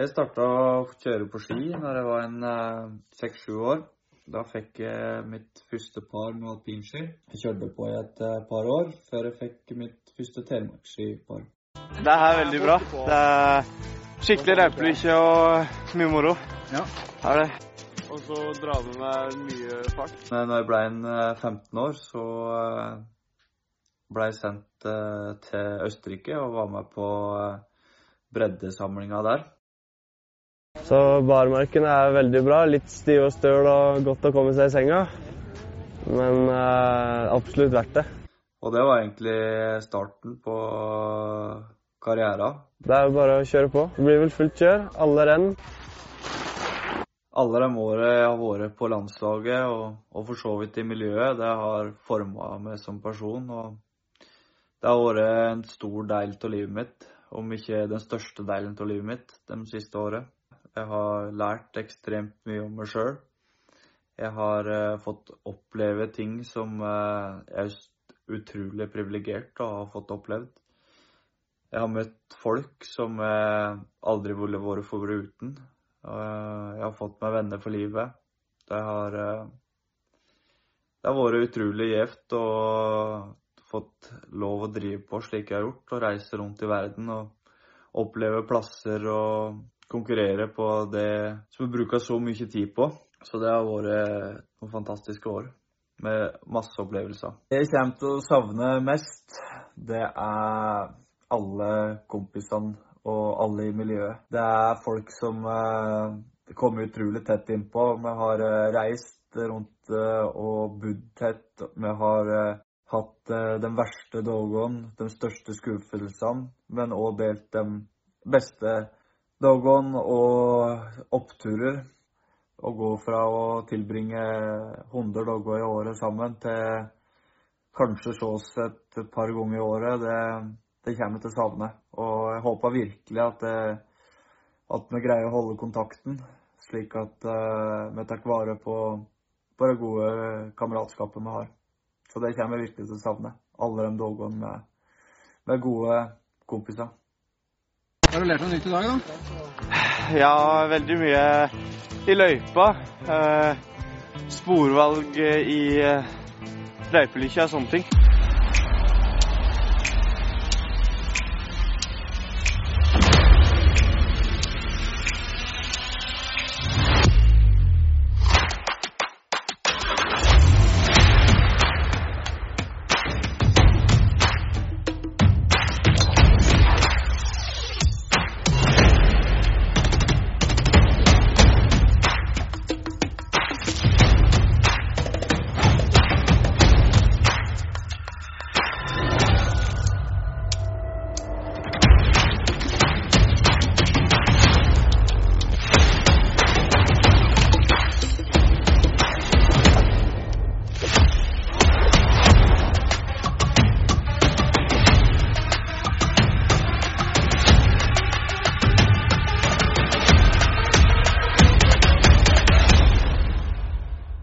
Jeg starta å kjøre på ski når jeg var en seks-sju år. Da fikk jeg mitt første par med alpinski. Jeg kjørte på i et par år før jeg fikk mitt første telemarksskipar. Det er veldig bra. Det er skikkelig løypelykke og mye moro. Ja. Det er det. Og så dra med meg mye fart. Når jeg ble en 15 år, så ble jeg sendt til Østerrike og var med på breddesamlinga der. Så barmarken er veldig bra. Litt stiv og støl og godt å komme seg i senga. Men eh, absolutt verdt det. Og det var egentlig starten på karrieren. Det er jo bare å kjøre på. Det blir vel fullt kjør. Alle renn. Alle de årene jeg har vært på landslaget, og, og for så vidt i miljøet, det har forma meg som person. og Det har vært en stor del av livet mitt, om ikke den største delen av livet mitt de siste årene. Jeg har lært ekstremt mye om meg sjøl. Jeg har uh, fått oppleve ting som uh, jeg er utrolig privilegert å ha fått opplevd. Jeg har møtt folk som jeg aldri ville vært foruten. Jeg har fått meg venner for livet. Det har, det har vært utrolig gjevt å fått lov å drive på slik jeg har gjort, og reise rundt i verden og oppleve plasser og konkurrere på det som vi bruker så mye tid på. Så det har vært noen fantastiske år med masse opplevelser. Det jeg kommer til å savne mest, det er alle kompisene og alle i miljøet. Det er folk som eh, kommer utrolig tett innpå. Vi har eh, reist rundt eh, og bodd tett. Vi har hatt den verste dagene, de største skuffelsene, men òg delt de beste dagene og oppturer. Å gå fra å tilbringe 100 dager i året sammen til kanskje ses et par ganger i året, det, det kommer jeg til å savne. Og jeg håper virkelig at, det, at vi greier å holde kontakten, slik at uh, vi tar vare på, på det gode kameratskapet vi har. Så det kommer jeg virkelig til å savne. Alle de dagene med, med gode kompiser. Har du lært noe nytt i dag, da? Ja, veldig mye i løypa. Eh, sporvalg i eh, løypelykke og sånne ting.